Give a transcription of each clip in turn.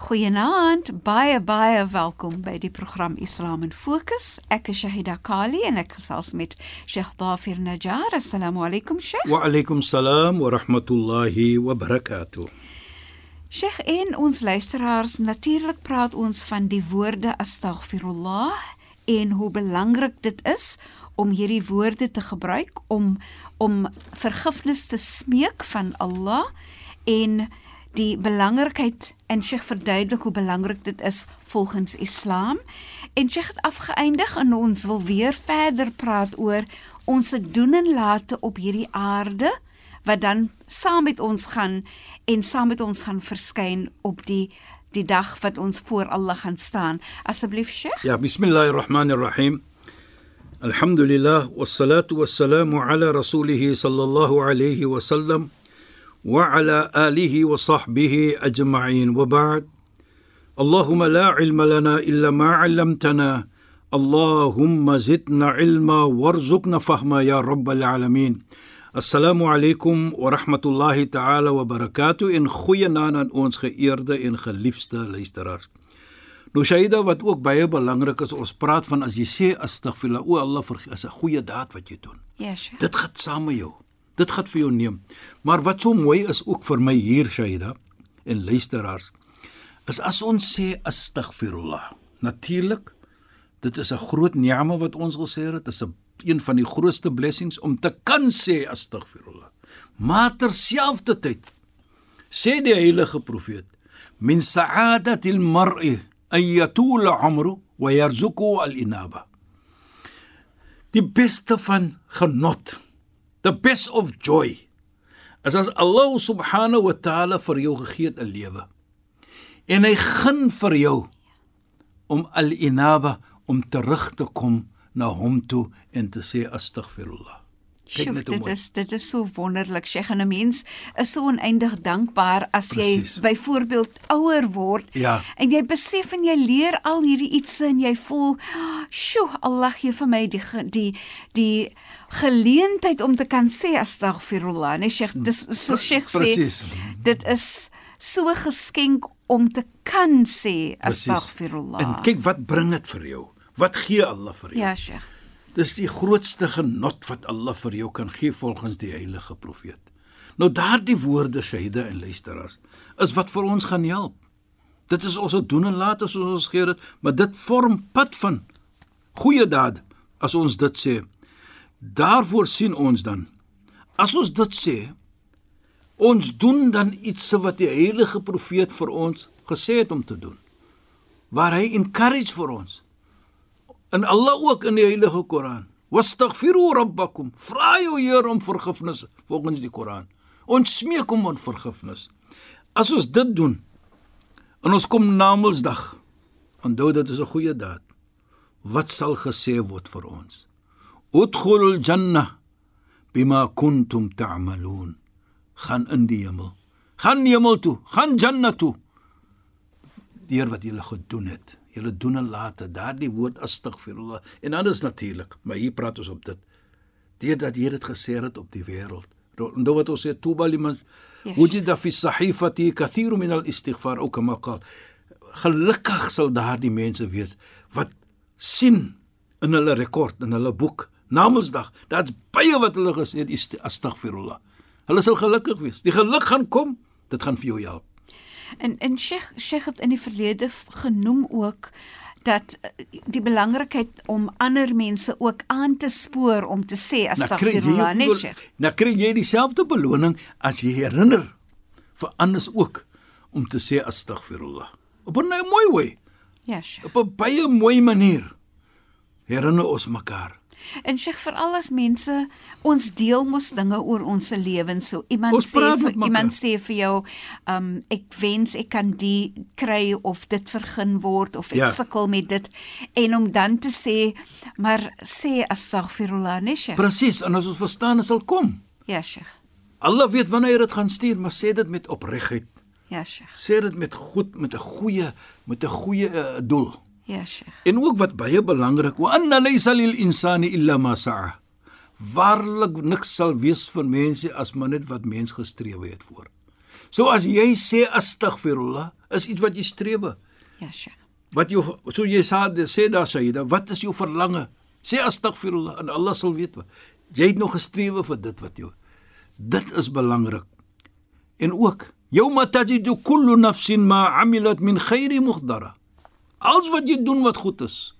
Goeienaand, baie baie welkom by die program Islam in Fokus. Ek is Shahida Kali en ek gesels met Sheikh Dafir Najjar. Assalamu alaykum Sheikh. Wa alaykum salaam wa rahmatullahi wa barakatuh. Sheikh en ons luisteraars, natuurlik praat ons van die woorde astaghfirullah en hoe belangrik dit is om hierdie woorde te gebruik om om vergifnis te smeek van Allah en die belangrikheid en Sheikh verduidelik hoe belangrik dit is volgens Islam. En Sheikh het afgeëindig en ons wil weer verder praat oor ons doen en late op hierdie aarde wat dan saam met ons gaan en saam met ons gaan verskyn op die die dag wat ons voor Allah gaan staan. Asseblief Sheikh. Ja, bismillahirrahmanirrahim. Alhamdulillah wassalatu wassalamu ala rasulih sallallahu alayhi wa sallam wa ala alihi wa sahbihi ajma'in wa ba'd. اللهم لا علم لنا إلا ما علمتنا اللهم زدنا علما وارزقنا فهما يا رب العالمين Assalamu alaykum wa rahmatullahi ta'ala wa barakatuh in goeie naam aan ons geëerde en geliefde luisteraars. Nou Shaida wat ook baie belangrik is, ons praat van as jy sê astaghfirullah, o Allah vergeet, is 'n goeie daad wat jy doen. Ja Sheikh Dit gaan saam met jou. Dit gaan vir jou neem. Maar wat so mooi is ook vir my hier Shaida en luisteraars, is as ons sê astaghfirullah. Natuurlik, dit is 'n groot ni'ma wat ons gesê het, dit is 'n een van die grootste blessings om te kan sê astaghfirullah. Maar terselfdertyd sê die heilige profeet min sa'adati al-mar'i an yatula 'umru wa yarzuqu al-inaba. Die beste van genot, the best of joy, is as Allah subhanahu wa ta'ala vir jou gegee het 'n lewe. En hy gun vir jou om al-inaba om terug te kom na hom toe en te sê astaghfirullah. Kyk net hoe dit mooi. is dit is so wonderlik. Sheikh en 'n mens is so oneindig dankbaar as Presies. jy byvoorbeeld ouer word Ja. en jy besef en jy leer al hierdie ietsie en jy voel, "Sjoe, Allah gee vir my die die die geleentheid om te kan sê astaghfirullah." Nee, Sheikh, dis so Sheikh sê, Presies. dit is so 'n geskenk om te kan sê astaghfirullah. En kyk wat bring dit vir jou? Wat gee Allah vir jou? Ja, Sheikh. Dis die grootste genot wat Allah vir jou kan gee volgens die heilige profeet. Nou daardie woorde Shahida en luisteraars is wat vir ons gaan help. Dit is ons doen en laat as ons gee dit, maar dit vorm pad van goeie daad as ons dit sê. Daarvoor sien ons dan as ons dit sê ons doen dan iets wat die heilige profeet vir ons gesê het om te doen. Waar hy encourage vir ons en Allah ook in die heilige Koran. Wastaghfiru rabbakum. Vra jou Heer om vergifnis volgens die Koran. Ons smeek hom om vergifnis. As ons dit doen en ons kom na Namedsdag, onthou dit is 'n goeie daad. Wat sal gesê word vir ons? Udkhulul jannah bima kuntum ta'malun. Gaan in die hemel. Gaan hemel toe, gaan jannah toe. Deur wat julle gedoen het. Julle doen en late daardie woord astaghfirullah en anders natuurlik, maar hier praat ons op dit. Deurdat jy dit gesê het op die wêreld. Onthou wat ons sê tuba liman Ja, wujida fi sahifati kathiru min al-istighfar ook kama qal. Gelukkig sal daardie mense wees wat sien in hulle rekord in hulle boek Namedsdag. Daar's baie wat hulle gesê het astaghfirullah. Hulle sal gelukkig wees. Die geluk gaan kom, dit gaan vir jou help. En en Sheikh Sheikh het in die verlede genoem ook dat eh, die belangrikheid om ander mense ook aan te spoor om te sê Nou jy astaghfirullah, ook nee Sheikh. nou kry jy dieselfde beloning as jy herinner vir anders ook om te sê astaghfirullah. Op 'n nou mooi wy, Ja, Sheikh. op 'n baie mooi manier. Herinner ons mekaar. En Sheikh veral as mense ons deel mos dinge oor ons lewens. So iemand Ons sê vir iemand sê vir jou, um ek wens ek kan die kry of dit vergun word of ek Ja. sukkel met dit en om dan te sê, maar sê astaghfirullah, nee Sheikh. Presies, en as ons verstaan, dit sal kom. Ja, Sheikh. Allah weet wanneer jy dit gaan stuur, maar sê dit met opregtheid. Ja, Sheikh. Sê dit met goed, met 'n goeie met 'n goeie uh, doel. Ja, Sheikh. En ook wat baie belangrik, wa anna laysa lil insani illa ma sa'a. Waarlik niks sal wees vir mense as maar net wat mens gestrewe het voor. So as jy sê astaghfirullah, is iets wat jy strewe. Ja, Sheikh. Wat jy so jy sê sê daar Sayyida, wat is jou verlange? Sê astaghfirullah en Allah sal weet wat. Jy het nog gestrewe vir dit wat jou. Dit is belangrik. En ook Yawma tajidu kullu nafsin ma 'amilat min khairi muhdara. Alles wat jy doen wat goed is.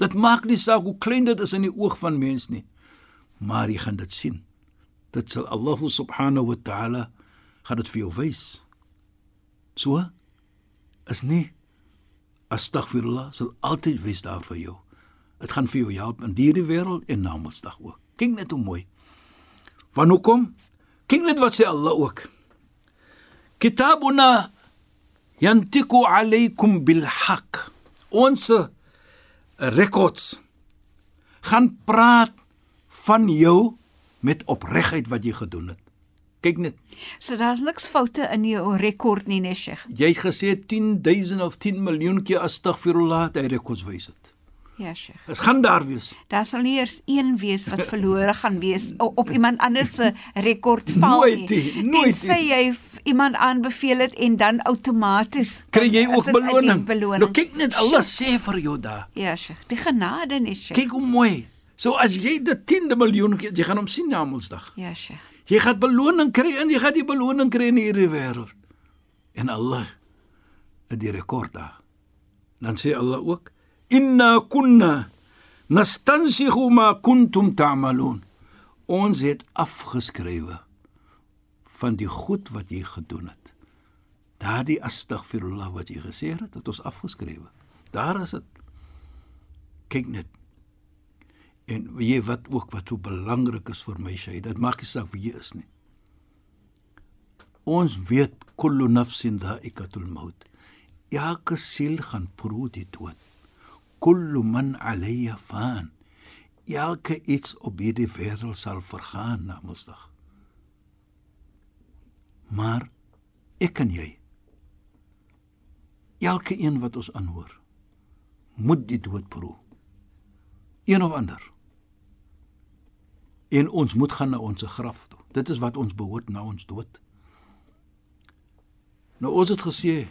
Dit maak nie saak hoe klein dit is in die oog van mens nie. Maar jy gaan dit sien. Dit sal Allah subhanahu wa ta'ala gaan dit vir jou wys. So is nie astaghfirullah sal altyd wees daar vir jou. Dit gaan vir jou help in hierdie wêreld en na Mondsdag ook. Kyk net hoe mooi. Van hoekom? Kyk net wat sê Allah ook. Kitabuna yantiqu alaykum bil haqq. Ons rekords gaan praat van jou met opregtheid wat jy gedoen het. Kyk net. So daar's niks foute in jou rekord nie, nee Sheikh. Jy het gesê 10000 of 10 miljoen keer astaghfirullah, hy rekords wys dit. Ja, Sheikh. Dit gaan daar wees. Daar sal nie eers een wees wat verlore gaan wees op iemand anders se rekord val Nooit nie, nooit Tensy jy iemand aanbeveel het en dan outomaties Kry jy is ook beloning. die beloning. Nou kyk net Allah sê vir jou daar. Ja, Sheikh. Die genade net, Sheikh. Kyk hoe mooi. So as jy dit 10de miljoen keer, jy gaan hom sien na Mondsdag. Ja, Sheikh. Jy gaan beloning kry en jy gaan die beloning kry in hierdie wêreld. En Allah het die rekord daar. Dan sê Allah ook: "Inna kunna nastansikhu ma kuntum ta'malun." Ons het afgeskrywe van die goed wat jy gedoen het. Daardie astaghfirullah wat jy gesê het, het ons afgeskrywe. Daar is dit. Kyk net. En jy wat ook wat so belangrik is vir my sye, dit maak nie saak wie jy is nie. Ons weet kullu nafsin dha'iqatul maut. Elke siel gaan proe die dood. Kullu man 'alayha fan. Elke iets op hierdie wêreld sal vergaan na Mondsdag. Maar ek en jy elke een wat ons aanhoor moet die dood proe. Een of ander. En ons moet gaan na ons graf toe. Dit is wat ons behoort na ons dood. Nou ons het gesê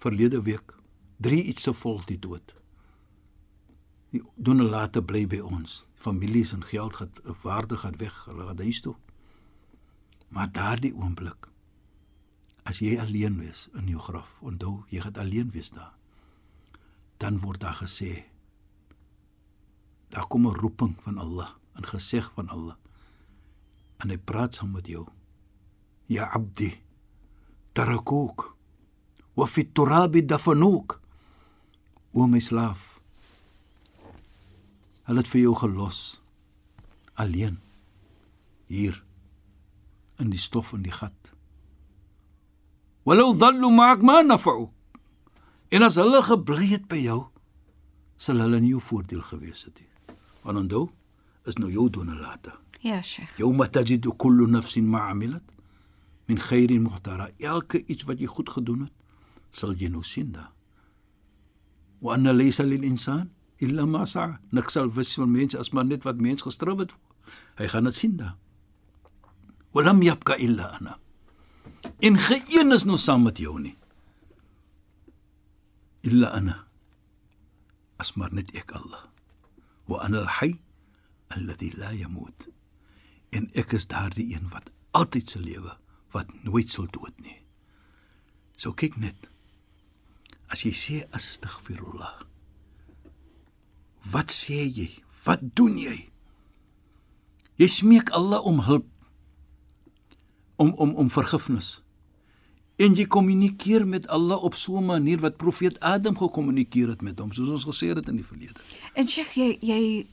verlede week, drie iets se volg die dood. Die doen en late bly by ons. Families en geld gaan waarde gaan weg, hulle gaan huis toe. Maar daardie oomblik as jy alleen wees in jou graf, onthou jy gaan alleen wees daar. Dan word daar gesê daar kom 'n roeping van Allah, 'n geseg van Allah. En hy praat saam met jou. Ya abdi, tarakuk wa fi turab dafanuk. O my slaaf. Hulle het vir jou gelos alleen hier in die stof in die gat. Walau dhallu ma'ak ma nafa'u. En as hulle gebly het by jou, sal hulle nie jou voordeel gewees het nie. Want onthou, is nou jou doen later. Ja, Sheikh. Yawma tajidu kullu nafsin ma 'amilat min khairin muhtara. Elke iets wat jy goed gedoen het, sal jy nou sien daar. Wa anna laysa lil insan illa ma sa'a. Niks sal wys van mense as maar net wat mens gestraf het. Hy gaan dit sien daar. Wa lam yabqa illa ana. En geen is nou saam met jou nie. Illa ana. As maar net ek Allah. Wa ana al-hayy alladhi la yamut. En ek is daardie een wat altyd sal lewe, wat nooit sal dood nie. So kyk net. As jy sê astaghfirullah. Wat sê jy? Wat doen jy? Jy smeek Allah om hulp om om om vergifnis. En jy kommunikeer met Allah op so 'n manier wat profeet Adam gekommunikeer het met hom, soos ons gesê het in die verlede. En Sheikh, jy jy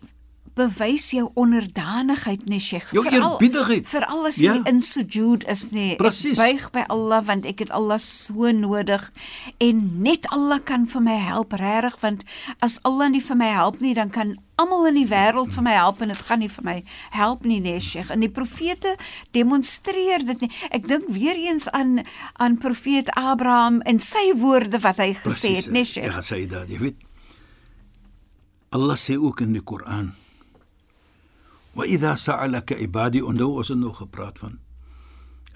bewys jou onderdanigheid, nee Sheikh. Jou eerbiedigheid. Veral as jy Ja. in sujud is, nee. Presies. Ek buig by Allah want ek het Allah so nodig en net Allah kan vir my help regtig want as Allah nie vir my help nie, dan kan almal in die wêreld vir my help en dit gaan nie vir my help nie, nee Sheikh. En die profete demonstreer dit nie. Ek dink weer eens aan aan profeet Abraham en sy woorde wat hy gesê het, nee Sheikh. Ja, sê dit, jy weet. Allah sê ook in die Koran: "Wa idha sa'alaka ibadi", onthou ons het nog gepraat van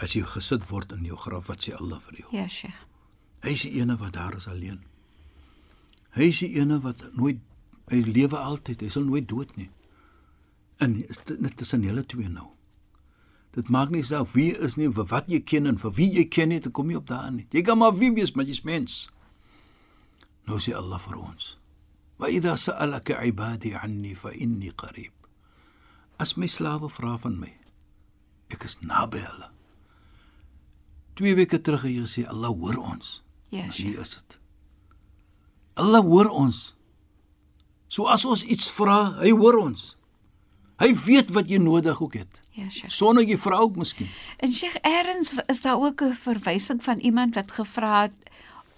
as jy gesit word in jou graf, wat sê Allah vir jou? Ja, Sheikh. Hy is die ene wat daar is alleen. Hy is die ene wat nooit hy lewe altyd, hy sal nooit dood nie. En dit tussen julle twee nou. Dit maak nie saak wie is nie, vir wat jy ken en vir wie jy ken nie, dit kom nie op daarin nie. Jy kan maar wie wees, maar jy's mens. Nou sê Allah vir ons: "Wa idha sa'alaka 'ibadi 'anni fa inni qarib." As my slawe vra van my, ek is naby hulle. Twee weke terug het jy gesê Allah hoor ons. Ja, Sheikh. Hier is dit. Allah hoor ons. So as ons iets vra, hy hoor ons. Hy weet wat jy nodig ook het. Ja, Sheikh. Sonder jy vra ook miskien. En Sheikh Erns is daar ook 'n verwysing van iemand wat gevra het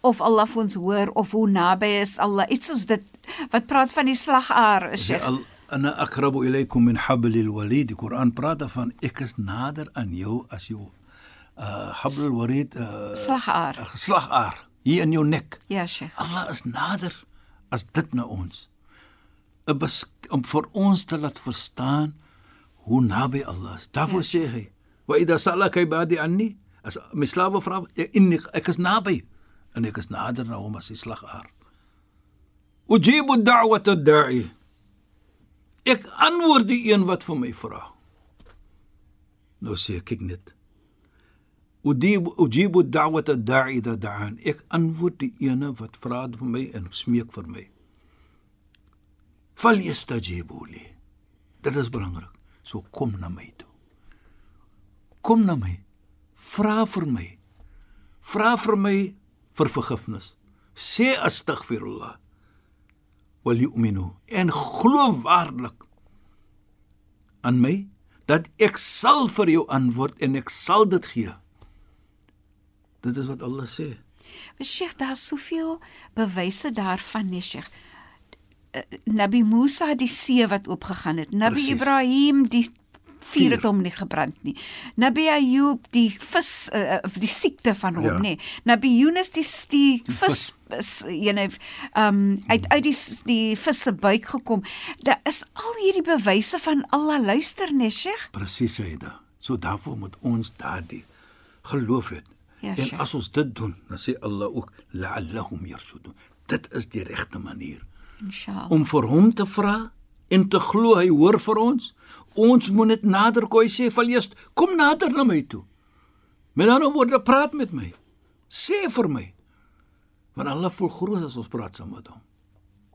of Allah ons hoor of hoe naby is Allah. Iets soos dit wat praat van die slagaar, Sheikh. al أنا أقرب إليكم من حبل الوليد القرآن برادة فان إكس نادر أن يو أسيو آه، حبل الوريد آه، صلاح آر. آه، صلاح آر. هي أن يو نيك. يا شيخ. الله أس نادر. أس دتنا أونس. بس أم فور أونس تلات فرستان هو نابي الله تعرفوا شيخي؟ وإذا سألك عبادي عني أس مسلاو فراب إني إكس نابي. أن إكس نادر نوم أسي صلاح آر. أجيب الدعوة الداعي Ek antwoord die een wat vir my vra. Nou sê ek kyk net. Ujibu ujibu da'wat ad-da'i idha da'an. Ek antwoord die ene wat vra vir my en smeek vir my. Falyastajibu li. Dit is belangrik. So kom na my toe. Kom na my. Vra vir my. Vra vir my vir vergifnis. Sê astaghfirullah. Wal yu'minu en glo waarlik aan my dat ek sal vir jou antwoord en ek sal dit gee. Dit is wat Allah sê. Maar Sheikh, daar's soveel bewyse daarvan, nee Sheikh. Eh, Nabi Musa die see wat oopgegaan het. Nabi Precies. Ibrahim die vuur het hom nie gebrand nie. Nabi Ayub die vis uh, die siekte van hom Ja. nê. Nabi Yunus die die, die vis vis. is ene um uit uit die die vis se buik gekom. Daar is al hierdie bewyse van Allah luister nê Sheikh. Presies, Shaida. So daarvoor moet ons daardie geloof hê. Ja, en as ons dit doen, dan sê Allah ook la'allahum yarshudun. Dit is die regte manier Inshallah. om vir hom te vra en te glo hy hoor vir ons. Ons moet net nader kom hy sê val eers kom nader na my toe. Met ander woorde praat met my. Sê vir my. Want Allah voel groot as ons praat saam met hom.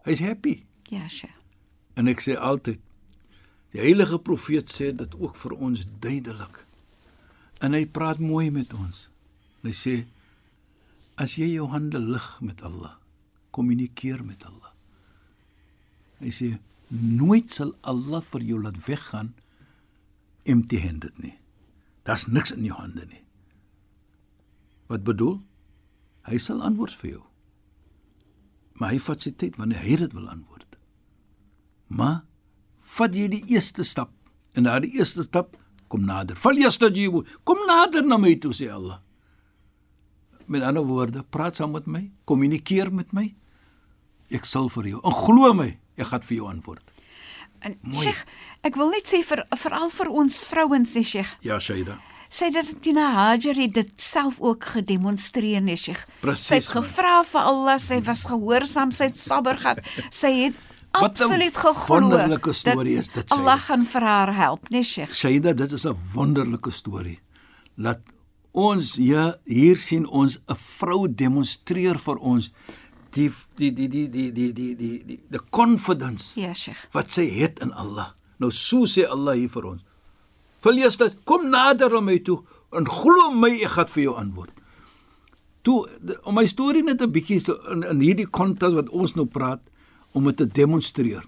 Hy's happy. Ja, Sheikh. En ek sê altyd die heilige profeet sê dit ook vir ons duidelik. En hy praat mooi met ons. Hy sê as jy jou hande lig met Allah, kommunikeer met Allah. Hy sê nooit sal Allah vir jou laat weggaan empty-handed nie. Daar's niks in jou hande nie. Wat bedoel? Hy sal antwoord vir jou. Maar hy vat sy tyd wanneer hy dit wil antwoord. Maar vat jy die eerste stap en na die eerste stap kom nader. Val jy stajibu, kom nader na my toe sê Allah. Met ander woorde, praat saam met my, kommunikeer met my. Ek sal vir jou, en glo my, ek gaan vir jou antwoord. En. Sheikh, ek wil net sê vir veral vir ons vrouens sê Sheikh, Ja, Shaida. sê dat Tina Hajar het dit self ook gedemonstreer nee Sheikh. Sy het gevra vir Allah, sy was gehoorsaam, sy het sabber gehad. Sy het absoluut geglo. wonderlike storie is dit, Allah Shaida. gaan vir haar help, nee Sheikh. Shaida, dit is 'n wonderlike storie. Laat ons hier hier sien ons 'n vrou demonstreer vir ons die die die die die die die die die the confidence Ja Sheikh. wat sy het in Allah. Nou so sê Allah hier vir ons. Verlees dit, kom nader aan my toe en glo my, ek gaan vir jou antwoord. Toe om my storie net 'n bietjie so in, in hierdie konteks wat ons nou praat om dit te demonstreer.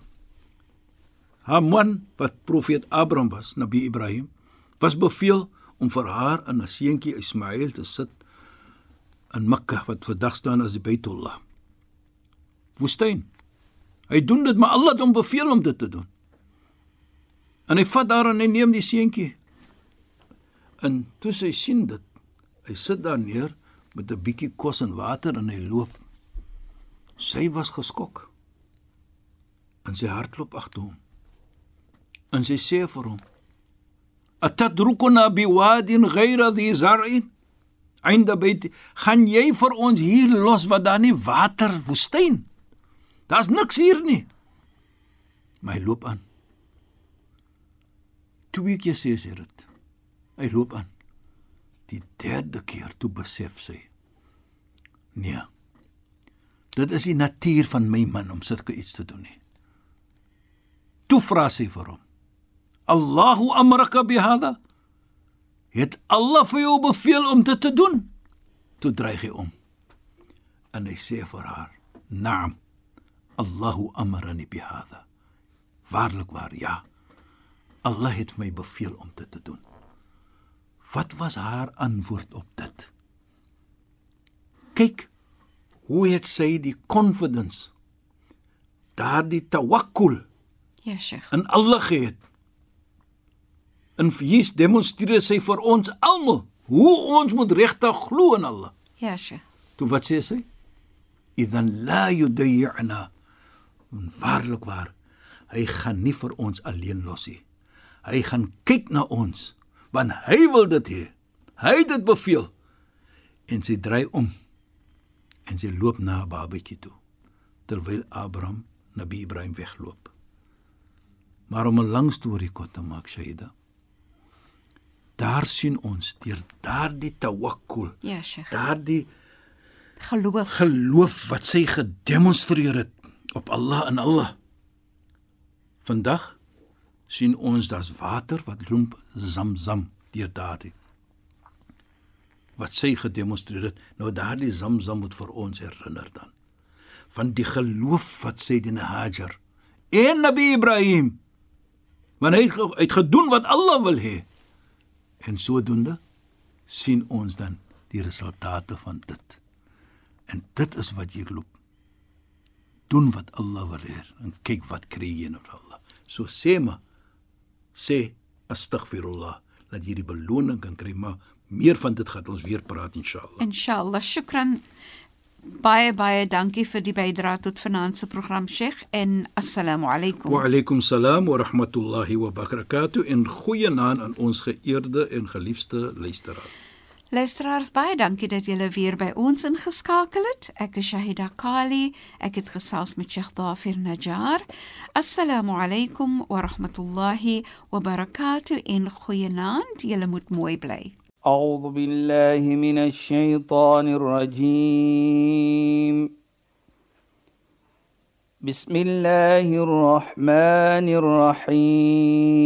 Haman wat profeet Abraham was, Nabi Ibrahim, was beveel om vir haar in 'n seentjie Ismail te sit in Mekka wat vandag staan as die Baitullah. Woestyn. Hy doen dit maar Allah het hom beveel om dit te doen. En hy vat daar en hy neem die seentjie. En toe sy sien dit, hy sit daar neer met 'n bietjie kos en water en hy loop. Sy was geskok. En sy hardloop agter hom. En sy sê vir hom: "Atadrukuna biwadin ghayra dhi zar'in?" Einda byt, gaan jy vir ons hier los wat daar nie water woestyn? Daar's niks hier nie. My loop aan. Twee keer sê sy dit. Hy loop aan. Die derde keer toe besef sy. Nee. Dit is die natuur van my man om sulke iets te doen nie. Toe vra sy vir hom. Allahu amraka bihada? Het Allah vir jou beveel om dit te doen? Toe dreig hy om. En hy sê vir haar: "Naam. Allahu amrani bihada." Waarlik waar, ja. Allah het my beveel om dit te doen. Wat was haar antwoord op dit? Kyk hoe het sy die confidence daardie tawakkul Ja, Sheikh. in Allah gehad. En Jesus demonstreer sy vir ons almal hoe ons moet regtig glo in Allah. Ja, Sheikh. Toe wat sê sy? Idan la yudayyana. Waarlik waar, hy gaan nie vir ons alleen los nie. Hy gaan kyk na ons want hy wil dit hê. Hy het dit beveel. En sy draai om en sy loop na 'n babatjie toe terwyl Abraham Nabi Ibrahim wegloop. Maar om 'n lang storie kort te maak, Shaida. Daar sien ons deur daardie tawakkul, Ja, Sheikh. daardie Geloof. geloof wat sy gedemonstreer het op Allah en Allah. Vandag sien ons daar's water wat loop Zamzam deur daardie wat sy gedemonstreer het. Nou daardie Zamzam moet vir ons herinner dan van die geloof wat sy die Hajar en Nabi Ibrahim want hy het, het gedoen wat Allah wil hê. En sodoende sien ons dan die resultate van dit. En dit is wat jy loop. Doen wat Allah wil hê en kyk wat kry jy nou van Allah. So sê maar sê astaghfirullah dat jy die beloning kan kry, maar meer van dit gaan ons weer praat inshallah. Inshallah. Shukran. Baie baie dankie vir die bydrae tot finansie program Sheikh en assalamu alaykum. Wa alaykum salaam wa rahmatullahi wa barakatuh en goeie naam aan ons geëerde en geliefde luisteraars. Luisteraars, baie dankie dat julle weer by ons ingeskakel het. Ek is Shahida Kali. Ek het gesels met Sheikh Dafir Najjar. Assalamu alaykum wa rahmatullahi wa barakatuh en goeienaand. Julle moet mooi bly. أعوذ بالله من الشيطان الرجيم بسم الله الرحمن الرحيم